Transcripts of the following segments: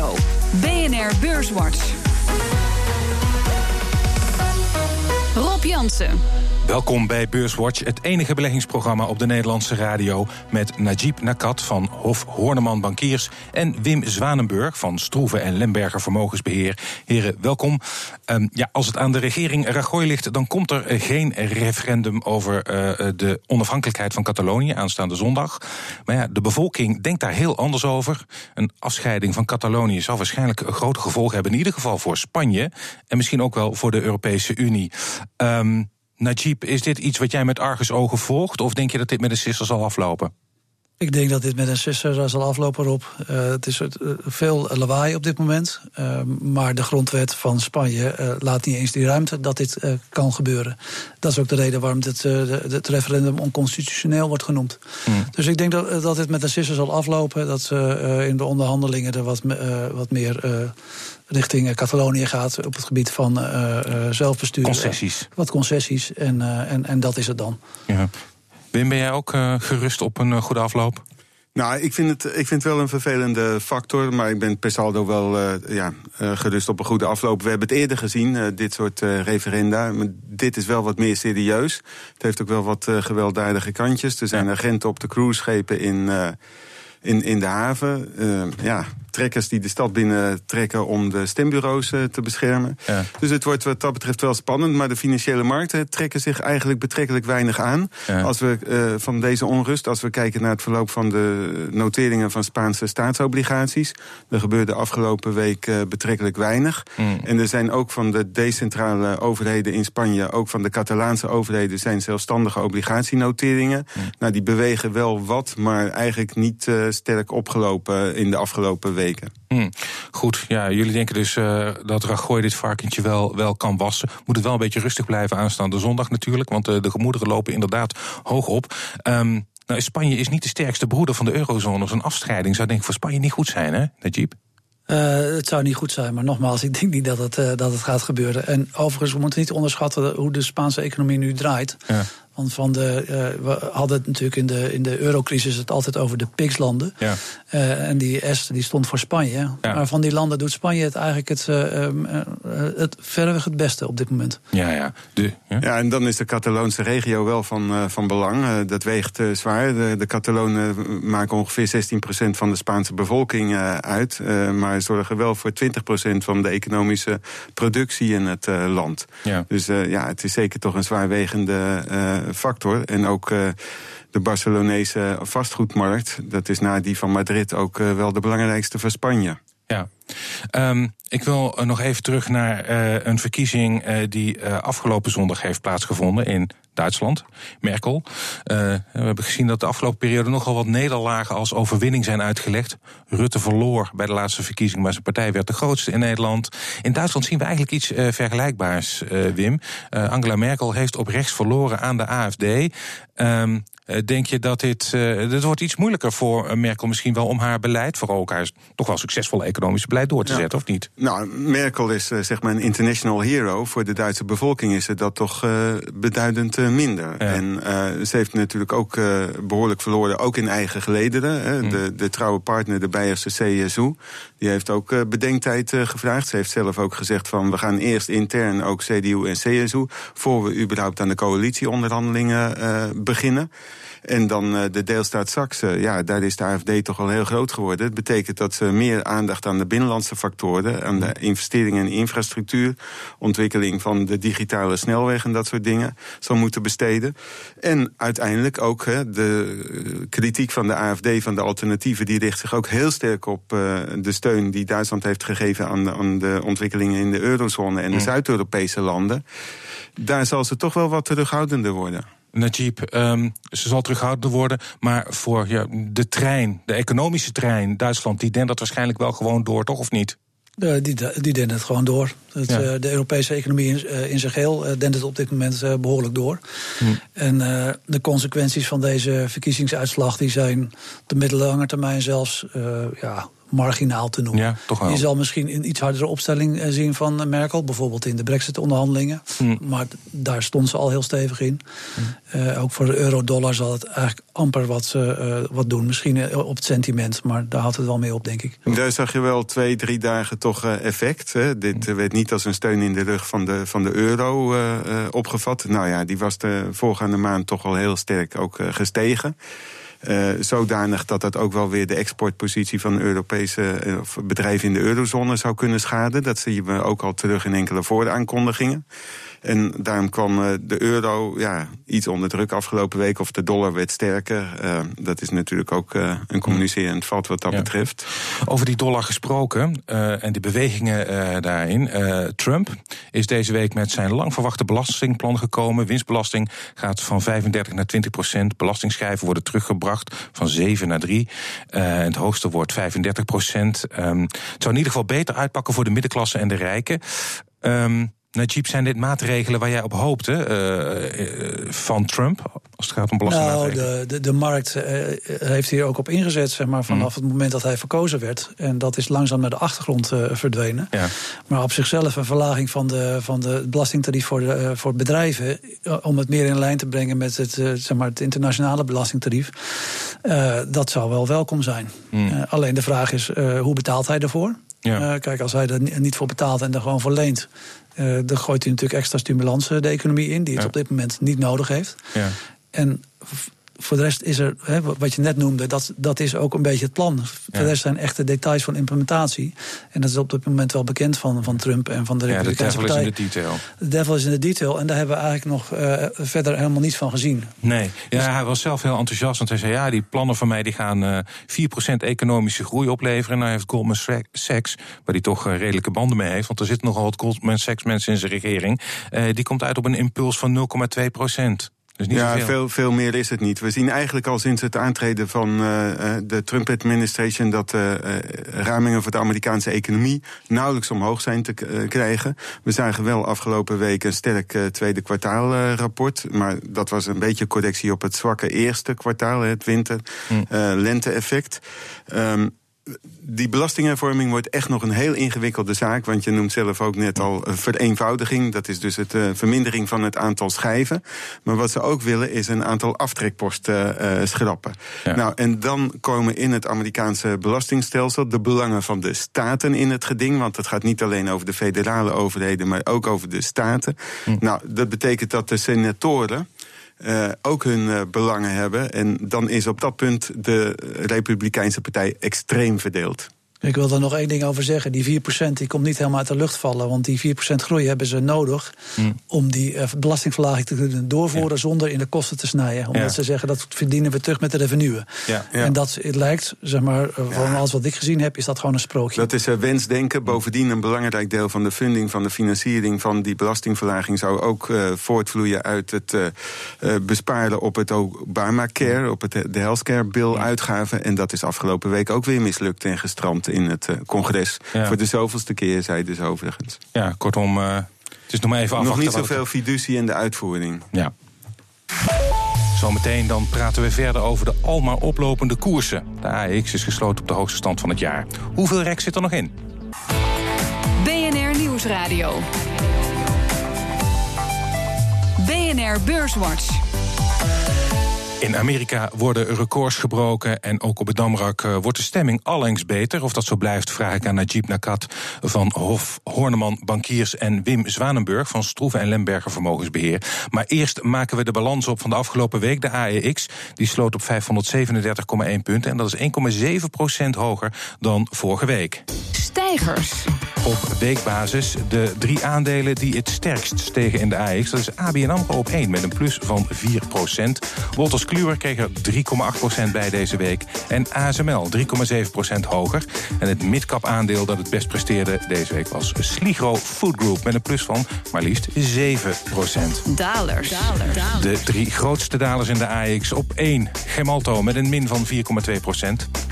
Radio. BNR Beurswatch. Rob Jansen. Welkom bij Beurswatch, het enige beleggingsprogramma op de Nederlandse radio. Met Najib Nakat van Hof Horneman Bankiers. En Wim Zwanenburg van Stroeve en Lemberger Vermogensbeheer. Heren, welkom. Um, ja, als het aan de regering Rajoy ligt, dan komt er geen referendum over uh, de onafhankelijkheid van Catalonië aanstaande zondag. Maar ja, de bevolking denkt daar heel anders over. Een afscheiding van Catalonië zal waarschijnlijk grote gevolgen hebben, in ieder geval voor Spanje. En misschien ook wel voor de Europese Unie. Um, Najib, is dit iets wat jij met argusogen volgt? Of denk je dat dit met een sisser zal aflopen? Ik denk dat dit met een sisser zal aflopen, Rob. Uh, het is uh, veel lawaai op dit moment. Uh, maar de grondwet van Spanje laat niet eens die ruimte dat dit kan gebeuren. Dat is ook de reden waarom dit, het referendum onconstitutioneel wordt genoemd. Mm. Dus ik denk dat, dat dit met een sisser zal aflopen. Dat ze in de onderhandelingen er wat, wat meer richting Catalonië gaat op het gebied van uh, zelfbestuur. Concessies. Wat concessies en, uh, en, en dat is het dan. Ja. Wim, ben jij ook gerust op een goede afloop? Nou, ik vind, het, ik vind het wel een vervelende factor, maar ik ben per saldo wel uh, ja, uh, gerust op een goede afloop. We hebben het eerder gezien, uh, dit soort referenda. Maar dit is wel wat meer serieus. Het heeft ook wel wat gewelddadige kantjes. Er zijn agenten op de cruiseschepen in, in, in de haven. ja, trekkers die de stad binnen trekken om de stembureaus uh, te beschermen. Ja. Dus het wordt wat dat betreft wel spannend. Maar de financiële markten trekken zich eigenlijk betrekkelijk weinig aan. Ja. Als we uh, van deze onrust, als we kijken naar het verloop van de noteringen van Spaanse staatsobligaties. Er gebeurde afgelopen week uh, betrekkelijk weinig. Mm. En er zijn ook van de decentrale overheden in Spanje, ook van de Catalaanse overheden, zijn zelfstandige obligatienoteringen. Mm. Nou, die bewegen wel wat, maar eigenlijk niet sterk opgelopen in de afgelopen weken. Hmm. Goed, ja, jullie denken dus uh, dat Rajoy dit varkentje wel, wel kan wassen. Moet het wel een beetje rustig blijven aanstaande zondag natuurlijk, want uh, de gemoederen lopen inderdaad hoog op. Um, nou, Spanje is niet de sterkste broeder van de eurozone. Een afscheiding zou denk ik voor Spanje niet goed zijn, hè, Najib? Uh, het zou niet goed zijn, maar nogmaals, ik denk niet dat het, uh, dat het gaat gebeuren. En overigens, we moeten niet onderschatten hoe de Spaanse economie nu draait. Ja. Want van de, uh, we hadden het natuurlijk in de, in de eurocrisis het altijd over de PIGS-landen. Ja. Uh, en die S die stond voor Spanje. Ja. Maar van die landen doet Spanje het eigenlijk het, uh, het verreweg het beste op dit moment. Ja, ja. De, ja. ja en dan is de Cataloonse regio wel van, van belang. dat weegt zwaar. De, de Catalonen maken ongeveer 16% van de Spaanse bevolking uit. maar zorgen wel voor 20% van de economische productie in het land. Ja. Dus ja, het is zeker toch een zwaarwegende factor. En ook uh, de Barcelonese vastgoedmarkt, dat is na die van Madrid ook uh, wel de belangrijkste voor Spanje. Ja. Um, ik wil nog even terug naar een verkiezing die afgelopen zondag heeft plaatsgevonden in Duitsland. Merkel. we hebben gezien dat de afgelopen periode nogal wat nederlagen als overwinning zijn uitgelegd. Rutte verloor bij de laatste verkiezing, maar zijn partij werd de grootste in Nederland. In Duitsland zien we eigenlijk iets vergelijkbaars, Wim. Angela Merkel heeft op rechts verloren aan de AFD. Um, Denk je dat dit. Uh, dit wordt iets moeilijker voor Merkel misschien wel om haar beleid, vooral ook haar toch wel succesvolle economische beleid door te ja. zetten, of niet? Nou, Merkel is zeg maar een international hero. Voor de Duitse bevolking is het dat toch beduidend minder. Ja. En ze heeft natuurlijk ook behoorlijk verloren, ook in eigen gelederen. Mm. De, de trouwe partner, de Beierse CSU, die heeft ook bedenktijd gevraagd. Ze heeft zelf ook gezegd van we gaan eerst intern ook CDU en CSU... voor we überhaupt aan de coalitieonderhandelingen beginnen. En dan uh, de deelstaat Saxe, ja, daar is de AFD toch al heel groot geworden. Het betekent dat ze meer aandacht aan de binnenlandse factoren, aan de investeringen in infrastructuur, ontwikkeling van de digitale snelweg en dat soort dingen, zal moeten besteden. En uiteindelijk ook hè, de kritiek van de AFD, van de alternatieven, die richt zich ook heel sterk op uh, de steun die Duitsland heeft gegeven aan de, aan de ontwikkelingen in de eurozone en de Zuid-Europese landen. Daar zal ze toch wel wat terughoudender worden. Najib, um, ze zal terughoudender worden. Maar voor ja, de trein, de economische trein, Duitsland, die denkt dat waarschijnlijk wel gewoon door, toch of niet? De, die, die denkt het gewoon door. Het, ja. uh, de Europese economie in, uh, in zijn geheel uh, denkt het op dit moment behoorlijk door. Hm. En de consequenties van deze verkiezingsuitslag die zijn op de middellange termijn zelfs ja, marginaal te noemen. Ja, toch wel. Je zal misschien een iets hardere opstelling zien van Merkel, bijvoorbeeld in de Brexit-onderhandelingen. Hm. Maar daar stond ze al heel stevig in. Hm. ook voor de euro-dollar zal het eigenlijk amper wat, wat doen. Misschien op het sentiment, maar daar houdt het wel mee op, denk ik. Daar zag je wel twee, drie dagen toch effect. Hè? Dit werd niet als een steun in de rug van de, van de euro opgevat. Nou ja, die was de voorgaande maand toch wel heel sterk ook gestegen. Uh, zodanig dat dat ook wel weer de exportpositie van Europese bedrijven in de eurozone zou kunnen schaden. Dat zien we ook al terug in enkele vooraankondigingen. En daarom kwam eh, de euro ja, iets onder druk afgelopen week. Of de dollar werd sterker. Uh, dat is natuurlijk ook uh, een communicerend vat wat dat betreft. Over die dollar gesproken en die bewegingen daarin. Trump is deze week met zijn lang verwachte belastingplan gekomen. Winstbelasting gaat van 35 naar 20 procent. Belastingschijven worden teruggebracht van 7 naar 3. het hoogste wordt 35 procent. Um, het zou in ieder geval beter uitpakken voor de middenklasse en de rijken. Um, Najib, zijn dit maatregelen waar jij op hoopte uh, van Trump? Als het gaat om belastingmaatregelen? Nou, de, de, de markt uh, heeft hier ook op ingezet, zeg maar, vanaf mm. het moment dat hij verkozen werd. En dat is langzaam naar de achtergrond verdwenen. Ja. Maar op zichzelf een verlaging van de, van de belastingtarief voor, de, voor bedrijven. om het meer in lijn te brengen met het, zeg maar, het internationale belastingtarief. dat zou wel welkom zijn. Mm. alleen de vraag is, hoe betaalt hij ervoor? Ja. kijk, als hij er niet voor betaalt en er gewoon voor leent. Uh, dan gooit hij natuurlijk extra stimulans de economie in, die het op dit moment niet nodig heeft. Ja. En voor de rest is er, hè, wat je net noemde, dat, dat is ook een beetje het plan. Voor de rest zijn echte details van implementatie. En dat is op dit moment wel bekend van, van Trump en van de Republikeinse ja, de devil is in de detail. De devil is in de detail. En daar hebben we eigenlijk nog uh, verder helemaal niets van gezien. Nee, ja, dus- hij was zelf heel enthousiast. Want hij zei, ja, die plannen van mij die gaan uh, eh, 4% economische groei opleveren. En nou heeft Goldman Sachs, waar hij toch uh, redelijke banden mee heeft... want er zitten nogal wat Goldman Sachs mensen in zijn regering... die komt uit op een impuls van 0,2%. Dus ja, veel. veel. meer is het niet. We zien eigenlijk al sinds het aantreden van uh, de Trump-administration dat uh, ramingen voor de Amerikaanse economie nauwelijks omhoog zijn te krijgen. We zagen wel afgelopen week een sterk tweede kwartaalrapport, maar dat was een beetje correctie op het zwakke eerste kwartaal, het winter-lente-effect. Hm. Um, die belastinghervorming wordt echt nog een heel ingewikkelde zaak. Want je noemt zelf ook net al vereenvoudiging. Dat is dus het uh, vermindering van het aantal schijven. Maar wat ze ook willen is een aantal aftrekposten uh, schrappen. Nou, en dan komen in het Amerikaanse belastingstelsel de belangen van de staten in het geding. Want het gaat niet alleen over de federale overheden, maar ook over de staten. Hm. Nou, dat betekent dat de senatoren uh, ook hun uh, belangen hebben. En dan is op dat punt de Republikeinse Partij extreem verdeeld. Ik wil er nog één ding over zeggen. Die 4% die komt niet helemaal uit de lucht vallen. Want die 4% groei hebben ze nodig hmm. om die uh, belastingverlaging te kunnen doorvoeren zonder in de kosten te snijden. Omdat ze zeggen dat verdienen we terug met de revenue. Ja. En dat het lijkt, zeg maar, uh, van alles wat ik gezien heb, is dat gewoon een sprookje. Dat is uh, wensdenken. Bovendien een belangrijk deel van de funding, van de financiering van die belastingverlaging zou ook voortvloeien uit het besparen op het Obamacare, op het, de healthcare bill uitgaven. En dat is afgelopen week ook weer mislukt en gestrand in het uh, congres. Voor de zoveelste keer, zei dus overigens. Ja, kortom, uh, het is nog maar even afwachten. Nog niet zoveel fiducie in de uitvoering. Ja. Zometeen dan praten we verder over de almaar oplopende koersen. De AX is gesloten op de hoogste stand van het jaar. Hoeveel rek zit er nog in? BNR Nieuwsradio. BNR Beurswatch. In Amerika worden records gebroken en ook op het Damrak uh, wordt de stemming allengs beter. Of dat zo blijft, vraag ik aan Najib Nakat van Hof Horneman Bankiers en Wim Zwanenburg van Stroeven en Lemberger Vermogensbeheer. Maar eerst maken we de balans op van de afgelopen week. De AEX die sloot op 537,1 punten en dat is 1,7 procent hoger dan vorige week. Stijgers. Op weekbasis de drie aandelen die het sterkst stegen in de AEX. Dat is ABN AMRO op 1 met een plus van 4 procent. Wolters Kluwer kreeg er 3,8% bij deze week. En ASML 3,7% hoger. En het midcap aandeel dat het best presteerde deze week was Sligro Food Group... met een plus van maar liefst 7% Dalers. De drie grootste dalers in de AX op 1. Gemalto met een min van 4,2%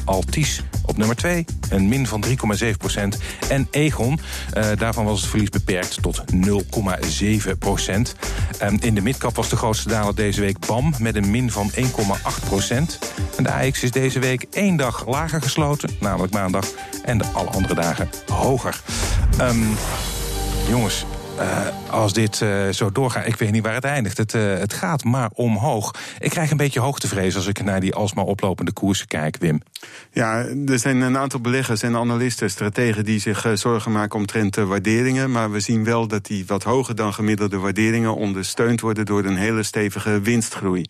Altis op nummer 2, een min van 3,7 procent. En Egon, uh, daarvan was het verlies beperkt tot 0,7 procent. Um, in de midcap was de grootste daler deze week BAM met een min van 1,8 procent. En de AX is deze week één dag lager gesloten, namelijk maandag. En de alle andere dagen hoger. Um, jongens, uh, als dit uh, zo doorgaat, ik weet niet waar het eindigt. Het, uh, het gaat maar omhoog. Ik krijg een beetje hoogtevrees als ik naar die alsmaar oplopende koersen kijk, Wim. Ja, er zijn een aantal beleggers en analisten, strategen die zich zorgen maken omtrent de waarderingen. Maar we zien wel dat die wat hoger dan gemiddelde waarderingen ondersteund worden door een hele stevige winstgroei.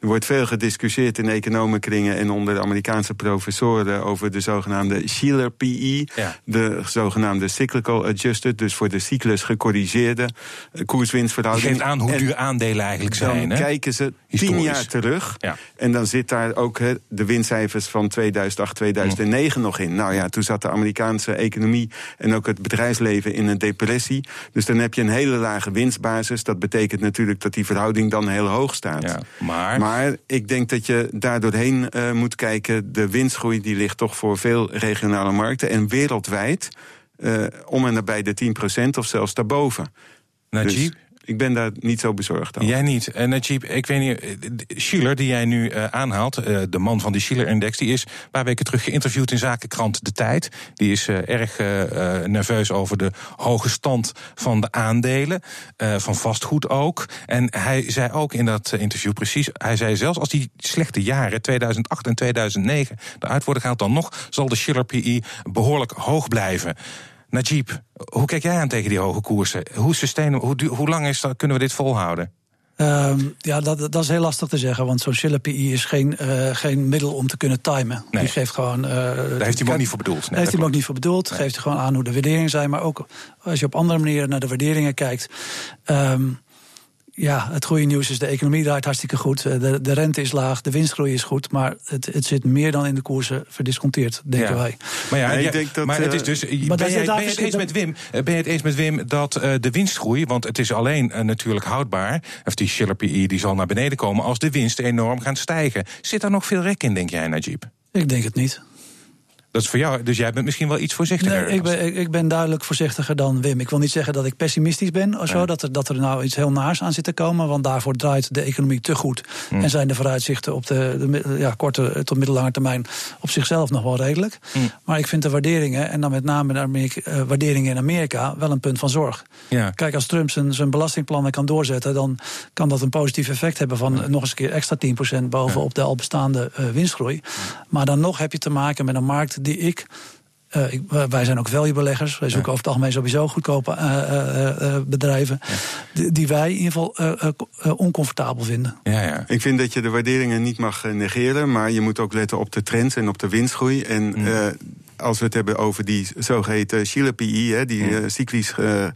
Er wordt veel gediscussieerd in economenkringen en onder de Amerikaanse professoren over de zogenaamde Shiller PE, ja. de zogenaamde cyclical adjusted, dus voor de cyclus gecorrigeerde koerswinstverhouding. Die geeft aan hoe duur aandelen eigenlijk zijn. Dan kijken ze tien jaar terug ja. en dan zit daar ook he, de winstcijfers van 2008, 2009 mm. nog in. Nou ja, toen zat de Amerikaanse economie en ook het bedrijfsleven in een depressie. Dus dan heb je een hele lage winstbasis. Dat betekent natuurlijk dat die verhouding dan heel hoog staat. Ja, maar maar ik denk dat je daar doorheen uh, moet kijken. De winstgroei die ligt toch voor veel regionale markten. En wereldwijd om en nabij de 10% of zelfs daarboven. Najib? Dus ik ben daar niet zo bezorgd over. Jij niet. En Najib, ik weet niet, Schiller, die jij nu uh, aanhaalt, de man van die Schiller-index, die is een paar weken terug geïnterviewd in zakenkrant De Tijd. Die is erg nerveus over de hoge stand van de aandelen, van vastgoed ook. En hij zei ook in dat interview precies, hij zei zelfs als die slechte jaren, 2008 en 2009, eruit worden gehaald, dan nog zal de Schiller-PE behoorlijk hoog blijven. Najib, hoe kijk jij aan tegen die hoge koersen? Hoe, hoe, hoe lang is dat, kunnen we dit volhouden? Um, ja, dat, dat is heel lastig te zeggen, want zo'n PI is geen, uh, geen middel om te kunnen timen. Nee. Die geeft gewoon. Uh, Daar heeft hij hem ook niet voor bedoeld. Daar heeft hij hem ook niet voor bedoeld. Nee. Geeft gewoon aan hoe de waarderingen zijn. Maar ook als je op andere manieren naar de waarderingen kijkt. Um, ja, het goede nieuws is de economie draait hartstikke goed. Eh, de, de rente is laag, de winstgroei is goed. Maar het, het zit meer dan in de koersen verdisconteerd, denken ja. wij. Maar ja, ik denk dat, maar het is dus. Maar ben, je het eens met Wim? Ben je het eens met Wim dat uh, de winstgroei, want het is alleen uh, natuurlijk houdbaar, of die Schiller PE die zal naar beneden komen als de winsten enorm gaan stijgen. Zit daar nog veel rek in, denk jij, Najib? Ik denk het niet. Dat is voor jou, dus jij bent misschien wel iets voorzichtiger. Nee, ik ben, ik ben duidelijk voorzichtiger dan Wim. Ik wil niet zeggen dat ik pessimistisch ben of zo, dat, er, dat er nou iets heel naars aan zit te komen. Want daarvoor draait de economie te goed. Hm. En zijn de vooruitzichten op de, de ja, korte tot middellange termijn op zichzelf nog wel redelijk. Hm. Maar ik vind de waarderingen, en dan met name de Amerika, uh, waarderingen in Amerika, wel een punt van zorg. Ja. Kijk, als Trump zijn, zijn belastingplannen kan doorzetten, dan kan dat een positief effect hebben van ja. nog eens een keer extra 10% bovenop de al bestaande uh, winstgroei. Maar dan nog heb je te maken met een markt die ik. Uh, ik, wij zijn ook value-beleggers. Wij zoeken ja. over het algemeen sowieso goedkope uh, uh, bedrijven. Ja. Die, die, wij in ieder geval oncomfortabel vinden. Ja, ja. Ik vind dat je de waarderingen niet mag negeren. Maar je moet ook letten op de trends en op de winstgroei. En mm als we het hebben over die zogeheten Schiller PE, die uh, cyclisch uh,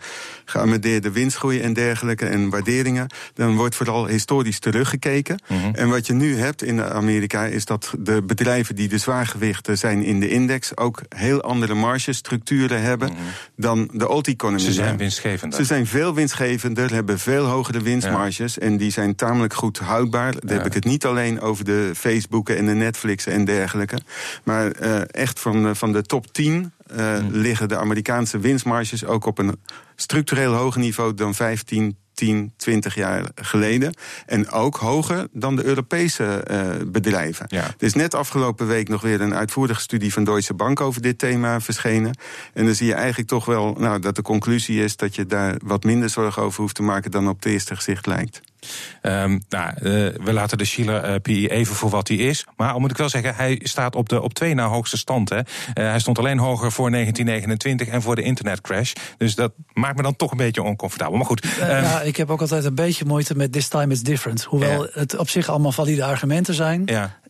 geamendeerde winstgroei en dergelijke en waarderingen, dan wordt vooral historisch teruggekeken. Mm -hmm. En wat je nu hebt in Amerika is dat de bedrijven die de zwaargewichten zijn in de index ook heel andere margestructuren hebben mm -hmm. dan de old economy. Ze zijn winstgevender. Ze zijn veel winstgevender, hebben veel hogere winstmarges ja. en die zijn tamelijk goed houdbaar. Dan ja. heb ik het niet alleen over de Facebooken en de Netflixen en dergelijke, maar uh, echt van, van de top 10 uh, mm. liggen de Amerikaanse winstmarges ook op een structureel hoger niveau dan 15, 10, 20 jaar geleden. En ook hoger dan de Europese uh, bedrijven. Ja. Er is net afgelopen week nog weer een uitvoerige studie van Deutsche Bank over dit thema verschenen. En dan zie je eigenlijk toch wel nou, dat de conclusie is dat je daar wat minder zorgen over hoeft te maken dan op het eerste gezicht lijkt. Um, nou, uh, we laten de Schiller uh, PE even voor wat hij is. Maar al moet ik wel zeggen, hij staat op de op twee na hoogste stand. Hè. Uh, hij stond alleen hoger voor 1929 en voor de internetcrash. Dus dat maakt me dan toch een beetje oncomfortabel. Maar goed. Um, ja, ik heb ook altijd een beetje moeite met This Time It's Different. Hoewel het op zich allemaal valide argumenten zijn. Ja.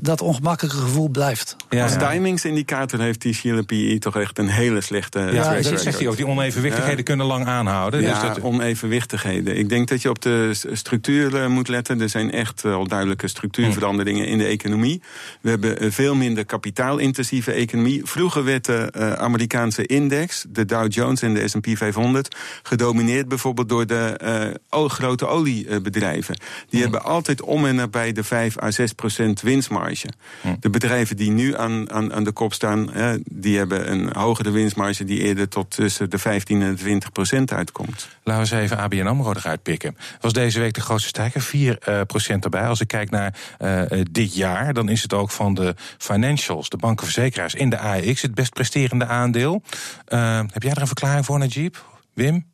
Dat ongemakkelijke gevoel blijft. Ja, Als timingsindicator heeft die Schiller PE toch echt een hele slechte. Ja, dat zegt hij ook. Die onevenwichtigheden kunnen lang aanhouden. Ja, dus dat... onevenwichtigheden. Ik denk dat je op de structuur moet letten. Er zijn echt al duidelijke structuurveranderingen in de economie. We hebben veel minder kapitaalintensieve economie. Vroeger werd de uh, Amerikaanse index, de Dow Jones en de S&P 500, gedomineerd bijvoorbeeld door de uh, grote oliebedrijven. Die mm. hebben altijd om en nabij de 5 à 6 procent 20% winstmarge. Hm. De bedrijven die nu aan, aan, aan de kop staan, die hebben een hogere winstmarge die eerder tot tussen de 15 en 20 procent uitkomt. Laten we eens even ABN AMRO eruit pikken. Was deze week de grootste stijger, 4 uh, procent erbij. Als ik kijk naar uh, dit jaar, dan is het ook van de financials, de bankenverzekeraars in de AEX het best presterende aandeel. Uh, heb jij er een verklaring voor, Najib? Wim?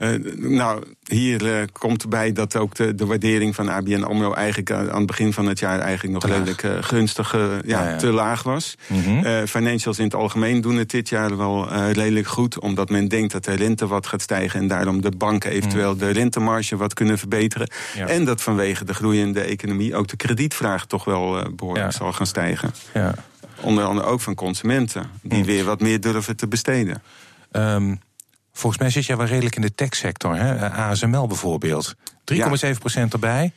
Uh, nou, hier uh, komt erbij dat ook de, de, waardering van ABN AMRO... eigenlijk aan het begin van het jaar eigenlijk nog redelijk uh, gunstig ja, ja, ja, te laag was. Mm -hmm. financials in het algemeen doen het dit jaar wel redelijk goed... omdat men denkt dat de rente wat gaat stijgen... en daarom de banken eventueel mm. de rentemarge wat kunnen verbeteren. En dat vanwege de groeiende economie ook de kredietvraag toch wel behoorlijk zal gaan stijgen. Onder andere ook van consumenten, die mm. weer wat meer durven te besteden. Um, Volgens mij zit jij wel redelijk in de techsector, hè? ASML bijvoorbeeld. 3,7% erbij.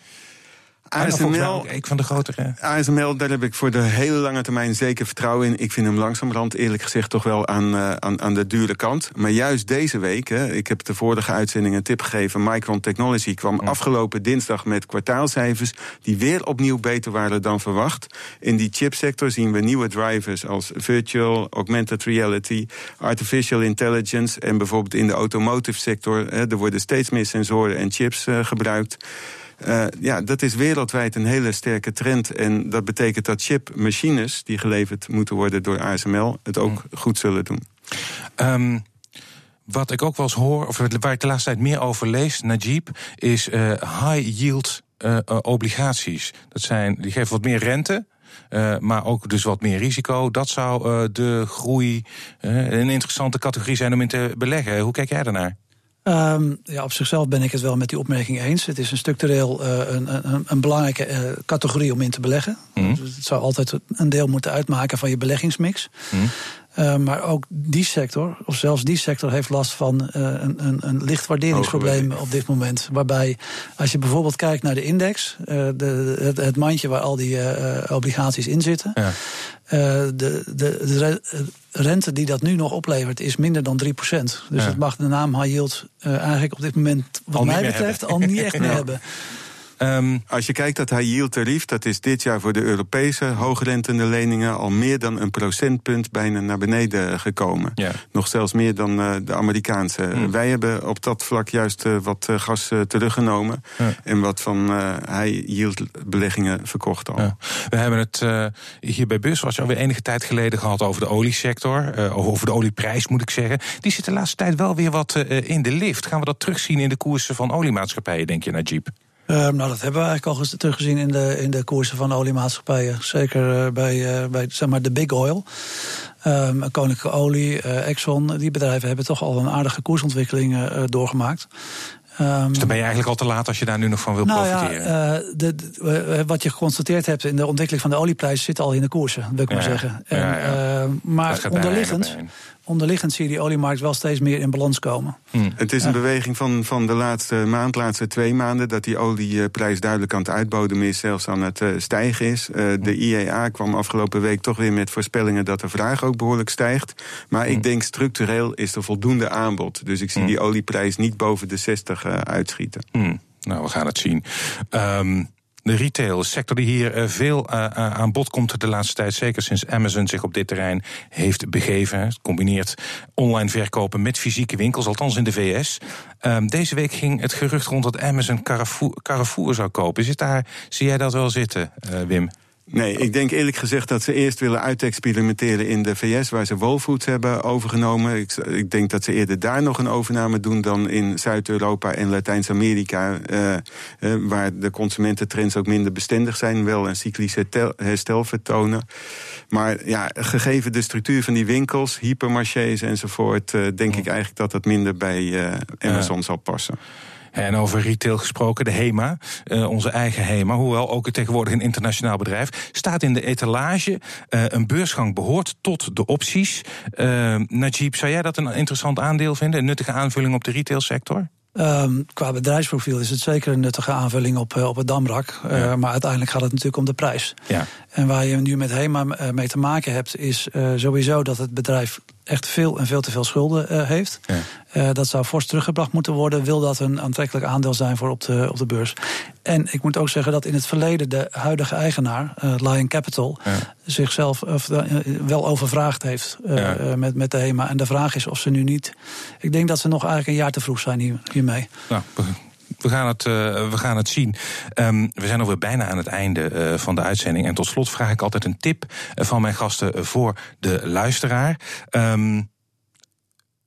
ASML, ik van de grotere. ASML, daar heb ik voor de hele lange termijn zeker vertrouwen in. Ik vind hem langzamerhand eerlijk gezegd toch wel aan, uh, aan, aan de dure kant. Maar juist deze week, hè, ik heb de vorige uitzending een tip gegeven... Micron Technology kwam afgelopen dinsdag met kwartaalcijfers... die weer opnieuw beter waren dan verwacht. In die chipsector zien we nieuwe drivers als virtual, augmented reality... artificial intelligence en bijvoorbeeld in de automotive sector... Hè, er worden steeds meer sensoren en chips uh, gebruikt... Uh, ja, dat is wereldwijd een hele sterke trend. En dat betekent dat chipmachines die geleverd moeten worden door ASML het ook mm. goed zullen doen. Um, wat ik ook wel eens hoor, of waar ik de laatste tijd meer over lees, Najib, is uh, high yield uh, obligaties. Dat zijn, die geven wat meer rente. Uh, maar ook dus wat meer risico. Dat zou uh, de groei uh, een interessante categorie zijn om in te beleggen. Hoe kijk jij daarnaar? Um, ja, op zichzelf ben ik het wel met die opmerking eens. Het is een structureel uh, een, een, een, belangrijke uh, categorie om in te beleggen. Mm. Dus het zou altijd een deel moeten uitmaken van je beleggingsmix. Mm. Uh, maar ook die sector, of zelfs die sector, heeft last van uh, een, een, een licht waarderingsprobleem op dit moment. Waarbij, als je bijvoorbeeld kijkt naar de index, uh, de, het, het, mandje waar al die obligaties in zitten. Ja. de, de, de, rente die dat nu nog oplevert is minder dan 3%. Dus ja. dat mag de naam high yield eigenlijk op dit moment, wat mij betreft, al niet echt meer hebben. Um, Als je kijkt dat high yield tarief, dat is dit jaar voor de Europese hoogrentende leningen al meer dan een procentpunt bijna naar beneden gekomen. Ja. Nog zelfs meer dan uh, de Amerikaanse. Mm. Wij hebben op dat vlak juist uh, wat uh, gas teruggenomen ja. en wat van high yield beleggingen verkocht al. Ja. We hebben het hier bij Beurswatch alweer enige tijd geleden gehad over de oliesector, over de olieprijs moet ik zeggen. Die zit de laatste tijd wel weer wat in de lift. Gaan we dat terugzien in de koersen van oliemaatschappijen, denk je, Najib? Uh, nou, dat hebben we eigenlijk al teruggezien in de, in de koersen van de oliemaatschappijen. Zeker uh, bij, uh, bij zeg maar de big oil. Um, Koninklijke Olie, Exxon, die bedrijven hebben toch al een aardige koersontwikkeling doorgemaakt. Um, dus dan ben je eigenlijk al te laat als je daar nu nog van wil nou profiteren. Ja, de, de, wat je geconstateerd hebt in de ontwikkeling van de olieprijs zit al in de koersen, wil ik ja, maar zeggen. En, ja, maar onderliggend onderliggend zie je die oliemarkt wel steeds meer in balans komen. Hmm. Het is een beweging van, van de laatste maand, laatste twee maanden, dat die olieprijs duidelijk aan het uitbodemen is, zelfs aan het uh, stijgen is. Uh, de hmm. IEA kwam afgelopen week toch weer met voorspellingen dat de vraag ook behoorlijk stijgt. Maar ik hmm. denk structureel is er voldoende aanbod. Dus ik zie die olieprijs niet boven de 60 uh, uitschieten. Nou, we gaan het zien. Um, de retail sector die hier eh, veel uh, aan bod komt de laatste tijd. Zeker sinds Amazon zich op dit terrein heeft begeven. Het combineert online verkopen met fysieke winkels, althans in de VS. Um, deze week ging het gerucht rond dat Amazon Carrefour, Carrefour zou kopen. Zit daar, zie jij dat wel zitten, Wim? Nee, ik denk eerlijk gezegd dat ze eerst willen uitexperimenteren in de VS, waar ze Whole Foods hebben overgenomen. Ik, ik denk dat ze eerder daar nog een overname doen dan in Zuid-Europa en Latijns-Amerika, uh, uh, waar de consumententrends ook minder bestendig zijn, wel een cyclisch herstel vertonen. Maar ja, gegeven de structuur van die winkels, hypermarchés enzovoort, uh, denk ik eigenlijk dat dat minder bij Amazon zal passen. En over retail gesproken, de HEMA, uh, onze eigen HEMA, hoewel ook tegenwoordig een internationaal bedrijf, staat in de etalage. Uh, een beursgang behoort tot de opties. Uh, Najib, zou jij dat een interessant aandeel vinden? Een nuttige aanvulling op de retailsector? Um, qua bedrijfsprofiel is het zeker een nuttige aanvulling op, op het Damrak. Ja. maar uiteindelijk gaat het natuurlijk om de prijs. Ja. En waar je nu met HEMA mee te maken hebt, is uh, sowieso dat het bedrijf echt veel en veel te veel schulden heeft. Ja. dat zou fors teruggebracht moeten worden. Wil dat een aantrekkelijk aandeel zijn voor op de, op de beurs? En ik moet ook zeggen dat in het verleden de huidige eigenaar, Lion Capital, zichzelf wel overvraagd heeft met, met de HEMA. En de vraag is of ze nu niet. Ik denk dat ze nog eigenlijk een jaar te vroeg zijn hier, hiermee. Nou, we gaan het, uh, we gaan het zien. Um, we zijn alweer bijna aan het einde uh, van de uitzending. En tot slot vraag ik altijd een tip uh, van mijn gasten voor de luisteraar. Um,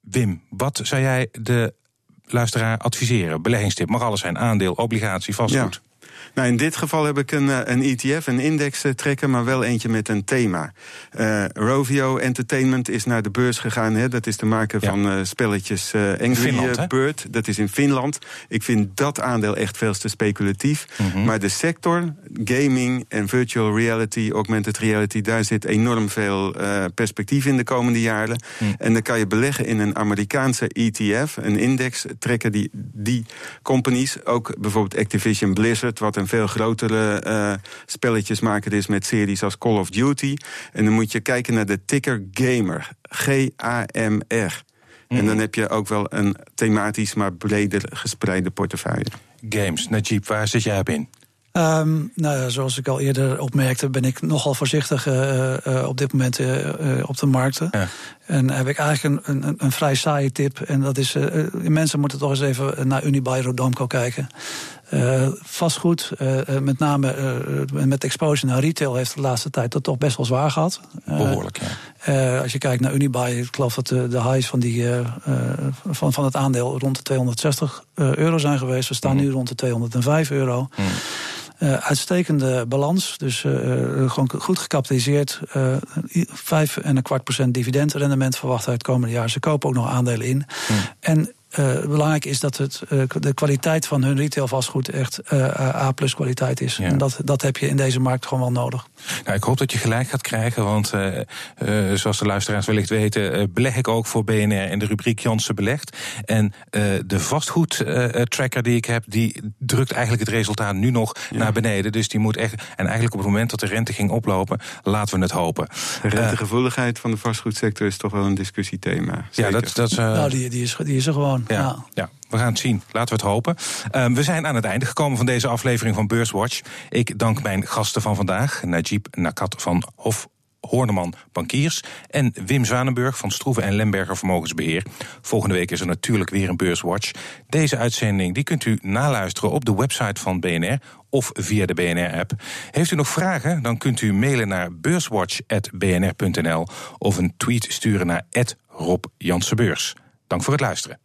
Wim, wat zou jij de luisteraar adviseren? Beleggingstip, mag alles zijn. Aandeel, obligatie, vastgoed. Ja. Nou, in dit geval heb ik een, eh, een ETF, een index eh, trekken, maar wel eentje met een thema. Uh, Rovio Entertainment is naar de beurs gegaan. Hè. Dat is de maker ja. van uh, spelletjes uh, Angry Finland, Bird. Dat is in Finland. Ik vind dat aandeel echt veel te speculatief. Mm -hmm. Maar de sector, gaming en virtual reality, augmented reality... daar zit enorm veel perspectief in de komende jaren. Mm. En dan kan je beleggen in een Amerikaanse ETF, een index trekken... die, die companies, ook bijvoorbeeld Activision Blizzard... wat een veel grotere uh, spelletjes maken is met series als Call of Duty. En dan moet je kijken naar de ticker Gamer. G-A-M-R. En dan mhm. heb je ook wel een thematisch, maar breder gespreide portefeuille. Games, Najib, waar zit jij op in? Um, nou ja, zoals ik al eerder opmerkte, ben ik nogal voorzichtig uh, uh, op dit moment uh, op de markten. Ja. En heb ik eigenlijk een, een, een, vrij saaie tip. En dat is, mensen moeten toch eens even naar Unibail Rodamco kijken. Vastgoed, met name met exposure naar retail, heeft de laatste tijd dat toch best wel zwaar gehad. Behoorlijk, ja. als je kijkt naar Unibail, ik geloof dat de, de highs van, die, van, van het aandeel rond de 260 euro zijn geweest. We staan mm. nu rond de 205 euro. Mm. Uh, uitstekende balans, dus uh, gewoon goed gecapitaliseerd. Uh, vijf en een kwart procent dividendrendement verwacht uit het komende jaar. Ze kopen ook nog aandelen in. Hmm. En uh, belangrijk is dat het, uh, de kwaliteit van hun retail vastgoed echt uh, A-plus kwaliteit is. Ja. En dat, dat heb je in deze markt gewoon wel nodig. Nou, ik hoop dat je gelijk gaat krijgen, want zoals de luisteraars wellicht weten, beleg ik ook voor BNR in de rubriek Jansen belegt. En de vastgoedtracker die ik heb, die drukt eigenlijk het resultaat nu nog ja. naar beneden. Dus die moet echt. En eigenlijk op het moment dat de rente ging oplopen, laten we het hopen. De rentegevoeligheid van de vastgoedsector is toch wel een discussiethema. Zeker. Ja, dat, dat, nou, die, die, is, die is er gewoon. Ja, ja. we gaan het zien. Laten we het hopen. Uh, we zijn aan het einde gekomen van deze aflevering van Beurswatch. Ik dank mijn gasten van vandaag, Najib Nakat van Hof Horneman Bankiers en Wim Zwanenburg van Stroeven en Lemberger Vermogensbeheer. Volgende week is er natuurlijk weer een Beurswatch. Deze uitzending die kunt u naluisteren op de website van BNR of via de BNR-app. Heeft u nog vragen? Dan kunt u mailen naar beurswatch.bnr.nl of een tweet sturen naar Rob Jansenbeurs. Dank voor het luisteren.